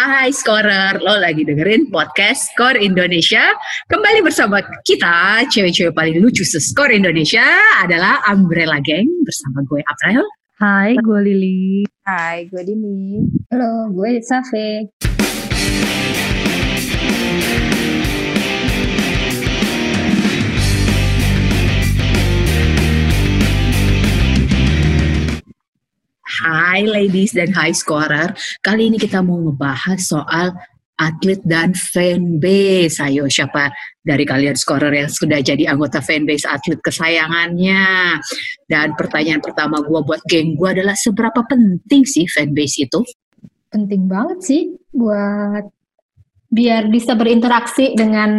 Hai Scorer, lo lagi dengerin podcast Skor Indonesia. Kembali bersama kita, cewek-cewek paling lucu se-Skor Indonesia adalah Umbrella Gang bersama gue April. Hai, gue Lili. Hai, gue Dini. Halo, gue Safe. Hai ladies dan high scorer. Kali ini kita mau ngebahas soal atlet dan fanbase. Ayo siapa dari kalian scorer yang sudah jadi anggota fanbase atlet kesayangannya? Dan pertanyaan pertama gue buat geng gue adalah seberapa penting sih fanbase itu? Penting banget sih buat biar bisa berinteraksi dengan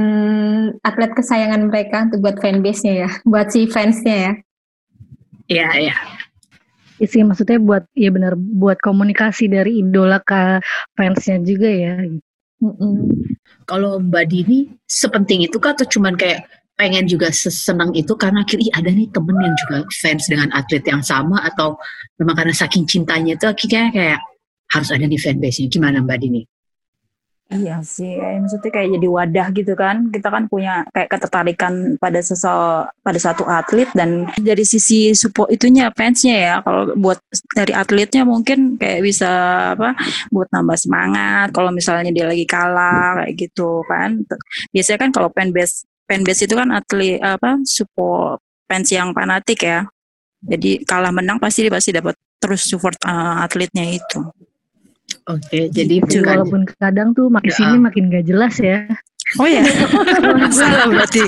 atlet kesayangan mereka untuk buat fanbase-nya ya, buat si fansnya ya. Iya, iya. Sih maksudnya buat ya benar buat komunikasi dari idola ke fansnya juga ya. Kalau Mbak Dini sepenting itu kah atau cuman kayak pengen juga sesenang itu karena kiri ada nih temen yang juga fans dengan atlet yang sama atau memang karena saking cintanya itu akhirnya kayak harus ada nih fanbase-nya. Gimana Mbak Dini? Iya sih, maksudnya kayak jadi wadah gitu kan. Kita kan punya kayak ketertarikan pada sesal pada satu atlet dan dari sisi support itunya fansnya ya. Kalau buat dari atletnya mungkin kayak bisa apa buat nambah semangat. Kalau misalnya dia lagi kalah kayak gitu kan. Biasanya kan kalau fanbase fanbase itu kan atlet apa support fans yang fanatik ya. Jadi kalah menang pasti dia pasti dapat terus support uh, atletnya itu. Oke, jadi Jadi bukan walaupun kadang tuh makin Ya. sini makin gak jelas ya. Oh ya, salah berarti.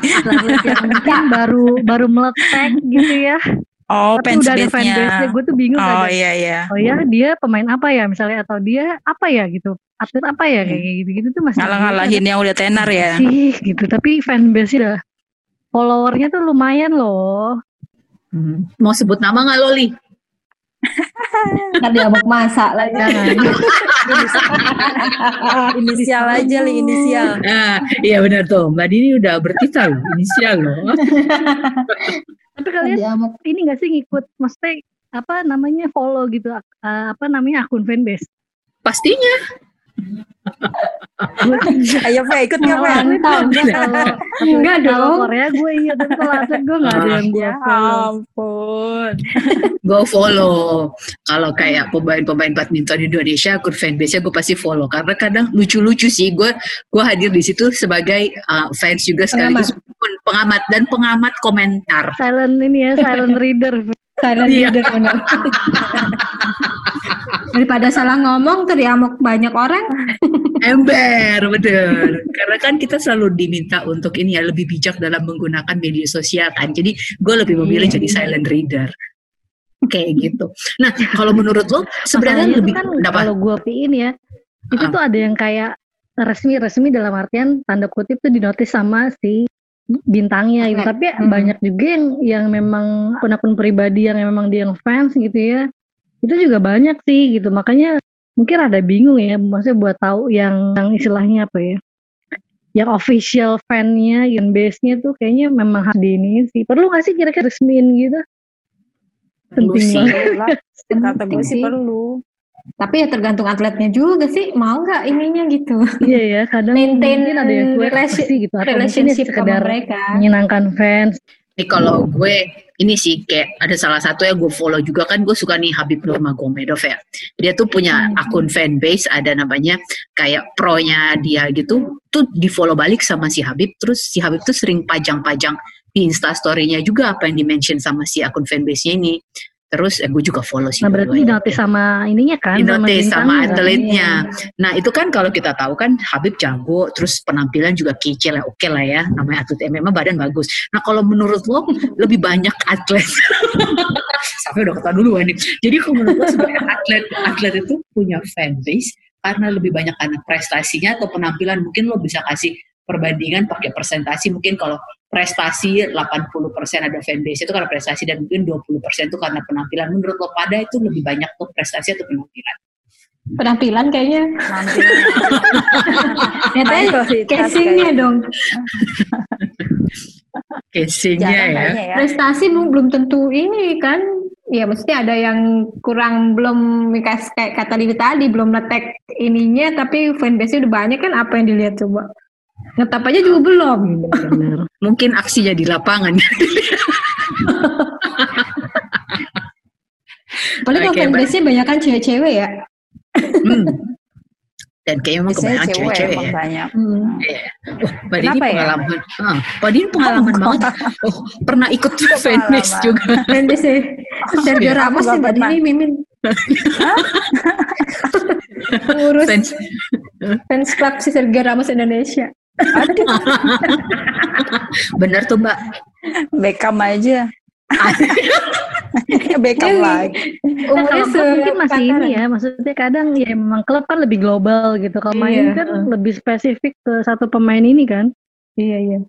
yang mungkin baru baru meletek gitu ya. Oh, Tapi udah ada fanbase-nya, gue tuh bingung Oh iya iya. Oh ya dia pemain apa ya misalnya atau dia apa ya gitu atlet apa ya kayak gitu-gitu tuh masih Ngalah-ngalahin yang udah tenar ya. sih gitu tapi fanbase udah followernya tuh lumayan loh Hmm. mau sebut nama nggak Loli? Ntar dia mau masak lagi. jangan inisial aja li inisial. Ah, iya benar tuh. Mbak Dini udah bertita loh, inisial loh. tapi kalian Dia mau ini gak sih ngikut maksudnya apa namanya follow gitu eh, apa namanya akun fanbase Pastinya. Gue Ayo Fe, ikut nggak Fe? mantap. kalau Enggak dong. Korea gue iya dan atlet gue nggak ada yang gue Ya follow ampun. Gue follow. Kalau kayak pemain-pemain badminton Indonesia, akun fanbase-nya gue pasti follow. Karena kadang lucu-lucu sih. Gue gue hadir di situ sebagai uh, fans juga sekaligus pun pengamat dan pengamat komentar. silent ini ya silent reader Silent Iya. leader benar. Daripada salah ngomong teriamuk banyak orang. Ember, betul. Karena kan kita selalu diminta untuk ini ya lebih bijak dalam menggunakan media sosial kan. Jadi gue lebih memilih Iya. jadi silent reader. Kayak gitu. Nah, kalau menurut lo sebenarnya lebih kan kenapa? kalau gue piin ya itu Ah. tuh ada yang kayak resmi-resmi dalam artian tanda kutip tuh dinotis sama si bintangnya gitu. Tapi Hmm. banyak juga yang yang memang akun-akun pribadi yang memang dia yang fans gitu ya. Itu juga banyak sih gitu. Makanya mungkin ada bingung ya maksudnya buat tahu yang yang istilahnya apa ya. Yang official fan-nya, yang base-nya tuh kayaknya memang harus di ini sih. Perlu gak sih kira-kira resmiin gitu? Penting sih. banget. Kata gue sih perlu. Tapi ya tergantung atletnya juga sih. Mau nggak ininya gitu. Iya ya, kadang Maintain mungkin ada yang cuek relation- sih gitu atau ya Relationship sama sekedar mereka. menyenangkan fans. Nih kalau gue ini sih kayak ada salah satu yang gue follow juga kan gue suka nih Habib Nurmagomedov ya. Dia tuh punya Hmm. akun fanbase ada namanya kayak pro-nya dia gitu. Tuh di follow balik sama si Habib. Terus si Habib tuh sering pajang-pajang di Insta story-nya juga apa yang di-mention sama si akun fanbase-nya ini. Terus eh, gue juga follow sih. Nah berarti dua-duanya. dinotis sama ininya kan? Dinotis sama bintangnya. atletnya. Nah itu kan kalau kita tahu kan Habib jago, terus penampilan juga kece lah, oke lah ya, namanya atlet MMA badan bagus. Nah kalau menurut lo lebih banyak atlet, sampai udah kata dulu nih. Jadi kalau menurut lo sebenarnya atlet atlet itu punya fanbase karena lebih banyak karena prestasinya atau penampilan mungkin lo bisa kasih perbandingan pakai presentasi mungkin kalau prestasi 80% ada fanbase itu karena prestasi dan mungkin 20% itu karena penampilan menurut lo pada itu lebih banyak tuh prestasi atau penampilan Penampilan kayaknya. Mayoritas casingnya dong. casingnya ya kayaknya ya. Prestasi belum tentu ini kan Iya, maksudnya ada yang kurang belum kayak kata Lili tadi belum letek ininya, tapi fanbase-nya udah banyak kan apa yang dilihat coba? Ngetap aja juga belum. Bener. Mungkin aksinya di lapangan. Paling kalau Oke, fanbase-nya banyak kan cewek-cewek ya. Hmm. Dan kayaknya emang Biasanya kebanyakan cewek cewek-cewek ya. banyak. Hmm. Iya. Wah, Mbak Dini Kenapa ya? pengalaman. Ah, Mbak Dini pengalaman banget. Oh, pernah ikut fanbase juga. Fanbase ya. Sergio Iya, Ramos sih Mbak. Dini Mimin. Ngurus Fans. fans club si Sergio Ramos Indonesia. Bener tuh Mbak. Beckham aja. Beckham Iya. lagi. Nah, Umurnya kalau klub mungkin masih ini ya, maksudnya kadang ya memang klub kan lebih global gitu. Kalau main Iya, kan lebih spesifik ke satu pemain ini kan. Iya, iya.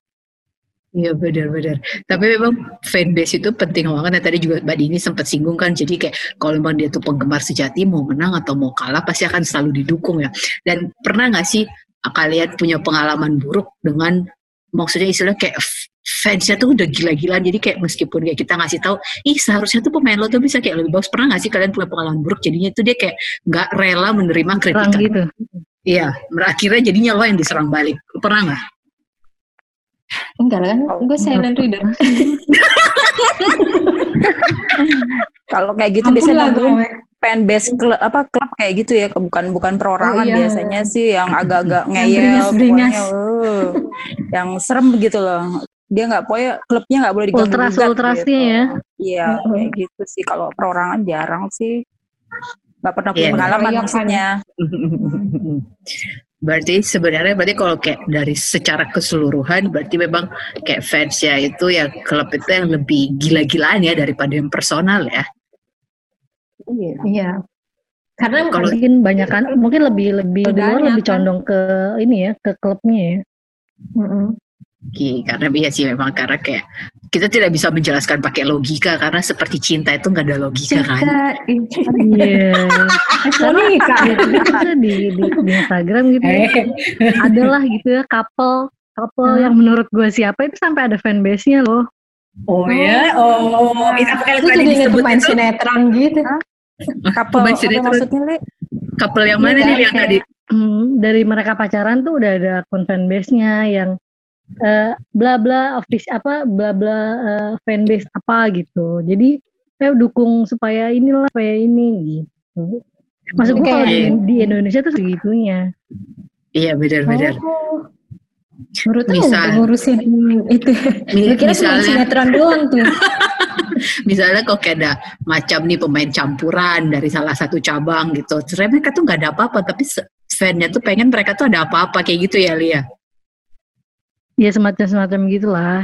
Iya benar-benar. Tapi memang fanbase itu penting banget. Nah, tadi juga Mbak Dini sempat singgung kan. Jadi kayak kalau memang dia tuh penggemar sejati mau menang atau mau kalah pasti akan selalu didukung ya. Dan pernah nggak sih kalian punya pengalaman buruk dengan maksudnya istilah kayak fansnya tuh udah gila-gilaan. Jadi kayak meskipun kayak kita ngasih tahu, ih seharusnya tuh pemain lo tuh bisa kayak lebih bagus. Pernah nggak sih kalian punya pengalaman buruk? Jadinya itu dia kayak nggak rela menerima kritikan. gitu. Iya, akhirnya jadinya lo yang diserang balik. Pernah nggak? Enggak lah kan, gue silent reader. Kalau kayak gitu Ampun biasanya gue. Fanbase klub apa klub kayak gitu ya bukan bukan perorangan Oh, iya. biasanya sih yang agak-agak ngeyel pokoknya, uh, yang serem gitu loh dia nggak pokoknya klubnya nggak boleh diganggu Ultras- ultrasnya gitu. ya. iya Mm-mm. kayak gitu sih kalau perorangan jarang sih nggak pernah punya Iya. pengalaman Keroyokan. maksudnya Berarti sebenarnya berarti kalau kayak dari secara keseluruhan berarti memang kayak fansnya itu ya klub itu yang lebih gila-gilaan ya daripada yang personal ya. Iya Iya. Karena Kalau- Mungkin banyak kan, mungkin lebih lebih Banyak lebih kan. condong ke ini ya, ke klubnya ya. Mm-mm. Oke, karena iya sih memang karena kayak kita tidak bisa menjelaskan pakai logika karena seperti cinta itu nggak ada logika kan. cinta Iya. Sorry kak. Ada di, di, di Instagram gitu ya. Eh, Adalah gitu ya couple couple Hmm. yang menurut gue siapa itu sampai ada fanbase-nya loh. oh ya, oh itu apa kalian Itu jadi disebut itu sinetron gitu. Couple Pemain apa maksudnya Le? couple yang mana Iya, nih yang kayak- tadi? Hmm, dari mereka pacaran tuh udah ada akun fanbase-nya yang eh, bla bla office apa bla bla eh, fanbase apa gitu. Jadi saya dukung supaya inilah supaya ini gitu. Maksud gue kalau di, di Indonesia tuh segitunya. Iya benar-benar. Oh. Tahu Misal- ngurusin itu. Mi- Gue kira misalnya sinetron doang tuh. misalnya kok kayak ada macam nih pemain campuran dari salah satu cabang gitu. Sebenarnya mereka tuh nggak ada apa-apa, tapi fan-nya tuh pengen mereka tuh ada apa-apa kayak gitu ya Lia. Ya semacam semacam gitulah.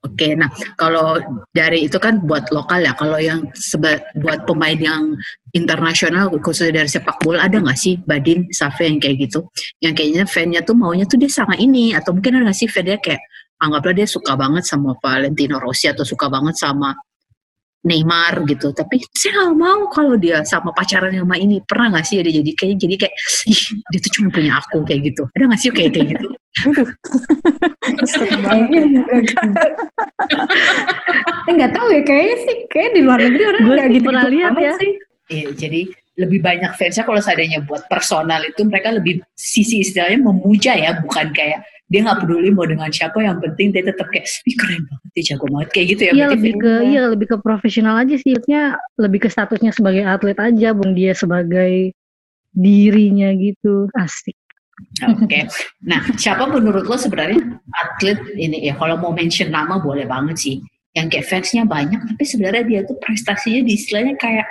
Oke, nah kalau dari itu kan buat lokal ya. Kalau yang seba- buat pemain yang internasional khususnya dari sepak bola ada nggak sih Badin, Safi yang kayak gitu? Yang kayaknya fan-nya tuh maunya tuh dia sama ini atau mungkin ada nggak sih fan-nya kayak anggaplah dia suka banget sama Valentino Rossi atau suka banget sama Neymar gitu. Tapi saya nggak mau kalau dia sama pacaran sama ini. Pernah nggak sih dia jadi kayak jadi kayak ih dia tuh cuma punya aku kayak gitu. Ada nggak sih kayak kayak gitu? Banget. Enggak tahu ya kayaknya sih kayak di luar negeri orang sih gitu pernah lihat ya. sih. Iya, jadi lebih banyak fansnya kalau seandainya buat personal itu mereka lebih sisi istilahnya memuja ya, bukan kayak dia nggak peduli mau dengan siapa, yang penting dia tetap kayak, ih keren banget, dia jago banget kayak gitu ya. Iya lebih ke iya lebih ke profesional aja sih. Maksudnya lebih ke statusnya sebagai atlet aja, bukan dia sebagai dirinya gitu. Asik. Oke. Nah, siapa menurut lo sebenarnya atlet ini ya? Kalau mau mention nama boleh banget sih. Yang kayak fansnya banyak, tapi sebenarnya dia tuh prestasinya di istilahnya kayak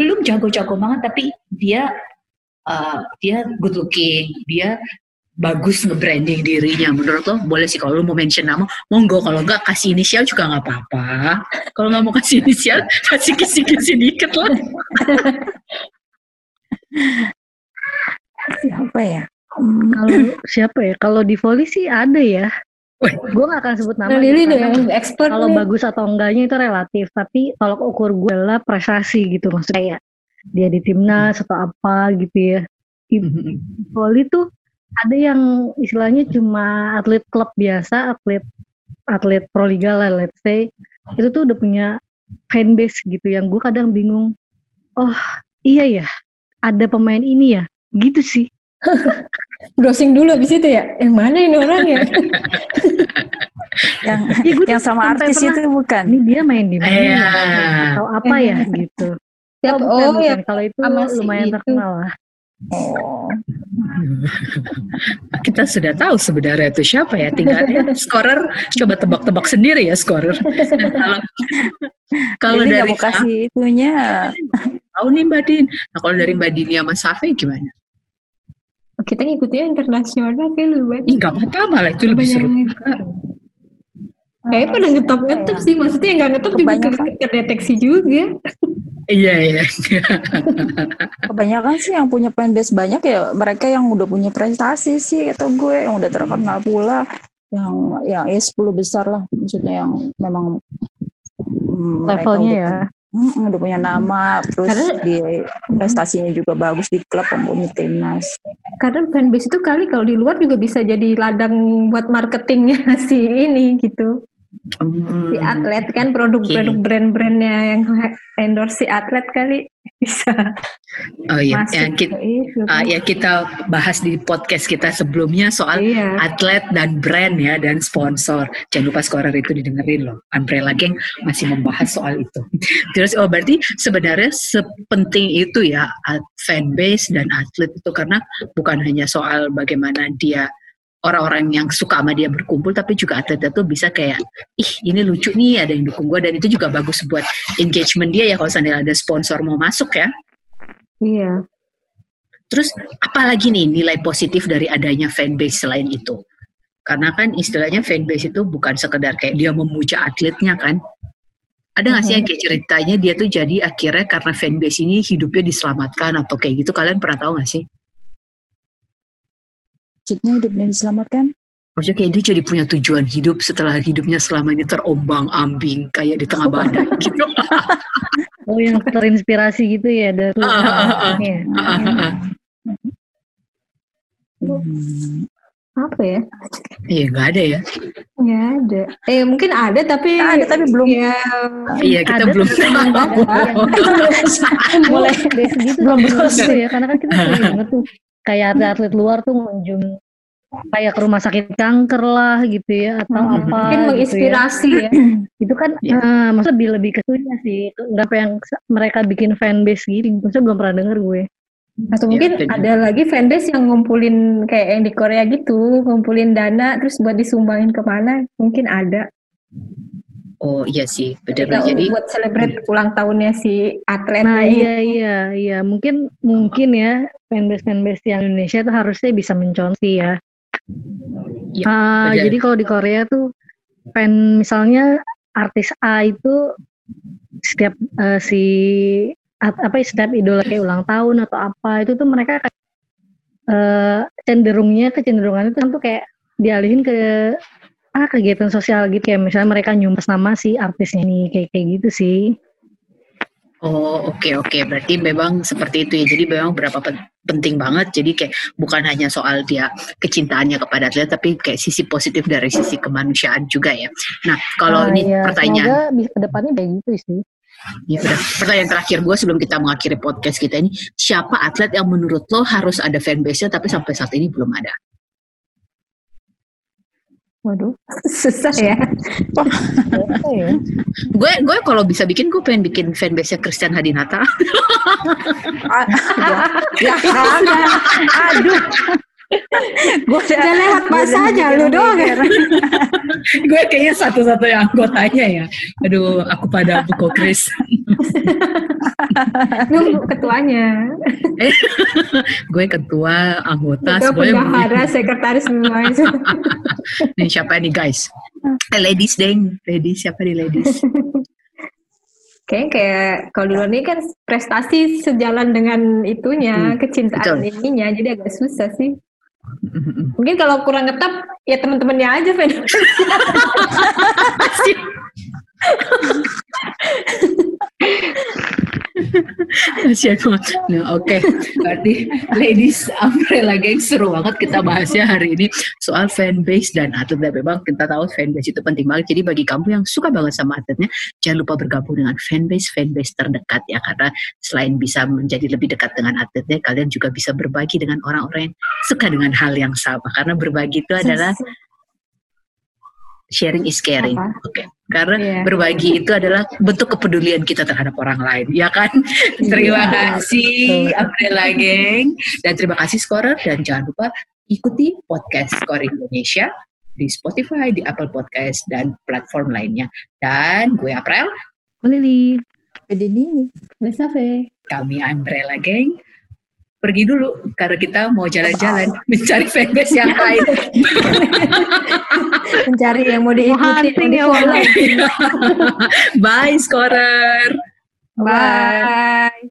belum jago-jago banget, tapi dia uh, dia good looking, dia bagus nge-branding dirinya. Menurut lo boleh sih kalau lo mau mention nama, monggo. Kalau nggak kasih inisial juga nggak apa-apa. Kalau nggak mau kasih inisial, kasih kisi-kisi dikit lah. Siapa ya? Kalau siapa ya? Kalau di volley sih ada ya. Gue gak akan sebut nama. Nah, gitu, Lili expert Kalau bagus atau enggaknya itu relatif. Tapi kalau ukur gue adalah prestasi gitu. Maksudnya ya dia di timnas atau apa gitu ya. Di volley tuh ada yang istilahnya cuma atlet klub biasa, atlet atlet proliga lah let's say. Itu tuh udah punya fanbase gitu yang gue kadang bingung. Oh iya ya, ada pemain ini ya, gitu sih. Browsing dulu abis itu ya. Yang mana ini orang ya? yang Ya, gue yang sama artis pernah, itu bukan. Ini dia main di mana? Iya. ya? Atau apa ya gitu. Siap, bukan, oh, bukan. ya. Kalau itu lumayan itu. terkenal lah. Oh. Kita sudah tahu sebenarnya itu siapa ya. Tinggal ya, scorer coba tebak-tebak sendiri ya scorer. Kalau kalau Jadi nggak dari mau kasih itunya. tahu nih Mbak Din. Nah kalau dari Mbak Dini sama Safi gimana? Kita ngikutinnya internasional kayak lu banget. Ih nggak apa-apa malah itu lebih seru. Kayaknya pada ngetop-ngetop sih, maksudnya yang nggak ngetop juga terdeteksi juga. Iya iya. Kebanyakan sih yang punya fanbase banyak ya mereka yang udah punya prestasi sih atau gue yang udah terkenal pula yang yang ya 10 besar lah maksudnya yang memang mm, Levelnya udah, ya. Mm, udah punya nama terus Karena- di prestasinya juga bagus di klub punya timnas Karena fanbase itu kali kalau di luar juga bisa jadi ladang buat marketingnya si ini gitu. Hmm, Si atlet kan produk-produk brand-brandnya yang endorse si atlet kali bisa Oh iya, masuk yang kita, itu. ah, ya kita bahas di podcast kita sebelumnya soal Iya. atlet dan brand ya dan sponsor. Jangan lupa scorer itu didengerin loh. Umbrella Gang masih membahas soal itu. Terus oh berarti sebenarnya sepenting itu ya fanbase dan atlet itu karena bukan hanya soal bagaimana dia orang-orang yang suka sama dia berkumpul tapi juga atletnya tuh bisa kayak ih ini lucu nih ada yang dukung gue dan itu juga bagus buat engagement dia ya kalau seandainya ada sponsor mau masuk ya. Iya. Terus apalagi nih nilai positif dari adanya fanbase selain itu? Karena kan istilahnya fanbase itu bukan sekedar kayak dia memuja atletnya kan. Ada nggak sih yang kayak ceritanya dia tuh jadi akhirnya karena fanbase ini hidupnya diselamatkan atau kayak gitu kalian pernah tahu nggak sih? Maksudnya hidupnya diselamatkan Maksudnya kayak dia jadi punya tujuan hidup setelah hidupnya selama ini terombang ambing kayak di tengah badai gitu. Oh yang terinspirasi gitu ya dari Ah, ah, ah. Hmm. Apa ya? Iya nggak ada ya. Nggak ada. Eh mungkin ada tapi Ada, tapi belum. Ya, Iya kita Ada belum tapi tahu. mulai dari segitu Belum belum browsing. ya karena kan kita sering banget tuh kayak atlet-atlet luar tuh mengunjung kayak ke rumah sakit kanker lah gitu ya atau Hmm. apa mungkin gitu ya. menginspirasi ya. itu kan Iya. eh, maksudnya lebih lebih ke situnya sih nggak apa yang mereka bikin fanbase gitu maksudnya belum pernah denger gue Atau Ya, mungkin betul. ada lagi fanbase yang ngumpulin kayak yang di Korea gitu, ngumpulin dana terus buat disumbangin ke mana, mungkin ada. Oh iya sih, benar Kita Jadi buat celebrate ulang tahunnya si atlet. nah iya iya iya mungkin mungkin ya fanbase fanbase yang Indonesia tuh harusnya bisa mencontoh ya Ah, benar. jadi kalau di Korea tuh fan misalnya artis A itu setiap eh, si at- apa ya, setiap idola kayak ulang tahun atau apa itu tuh mereka kayak, eh, cenderungnya kecenderungannya itu kan tuh kayak dialihin ke ah kegiatan sosial gitu ya. Misalnya mereka nyumbas nama si artisnya ini kayak kayak gitu sih. Oh oke oke. Berarti memang seperti itu ya. Jadi memang berapa pen- penting banget. Jadi kayak bukan hanya soal dia kecintaannya kepada atlet tapi kayak sisi positif dari sisi kemanusiaan juga ya. Nah kalau Ah, ini iya, pertanyaan semoga ke depannya kayak gitu sih. Ya udah pertanyaan terakhir gue sebelum kita mengakhiri podcast kita ini siapa atlet yang menurut lo harus ada fanbase-nya tapi sampai saat ini belum ada? Waduh, susah ya. Apa ya Gue gue kalau bisa bikin gue pengen bikin fanbase-nya Christian Hadinata. Ah, ya, ya jangan. aduh gue Udah lewat masa aja lu doang ya. gue kayaknya satu-satunya anggotanya ya. Aduh aku pada buku Chris. Lu ketuanya. gue ketua anggota semuanya bendahara, sekretaris semuanya. nih siapa nih guys eh, ladies deng ladies siapa nih ladies Kayaknya kayak kalau di luar ini kan prestasi sejalan dengan itunya, Hmm, kecintaan betul. ininya, jadi agak susah sih. Mungkin kalau kurang ngetop, ya teman-temannya aja fan. Kasihan banget. Nah, oke. Berarti ladies umbrella gang seru banget kita bahasnya hari ini soal fanbase dan atlet. Dan memang kita tahu fanbase itu penting banget. Jadi bagi kamu yang suka banget sama atletnya, jangan lupa bergabung dengan fanbase fanbase terdekat ya karena selain bisa menjadi lebih dekat dengan atletnya, kalian juga bisa berbagi dengan orang-orang yang suka dengan hal yang sama. Karena berbagi itu adalah sharing is caring. Oke. Karena Iya. berbagi itu adalah bentuk kepedulian kita terhadap orang lain, ya kan? terima Iya, kasih Umbrella Gang dan terima kasih Scorer dan jangan lupa ikuti podcast Score Indonesia di Spotify, di Apple Podcast dan platform lainnya. Dan gue April, Lili. Jadi ini Besafe. kami Umbrella Gang pergi dulu karena kita mau jalan-jalan mencari fanbase yang lain. Mencari yang mau Mau diikuti. hunting ya, mau. Bye Scorer. Bye.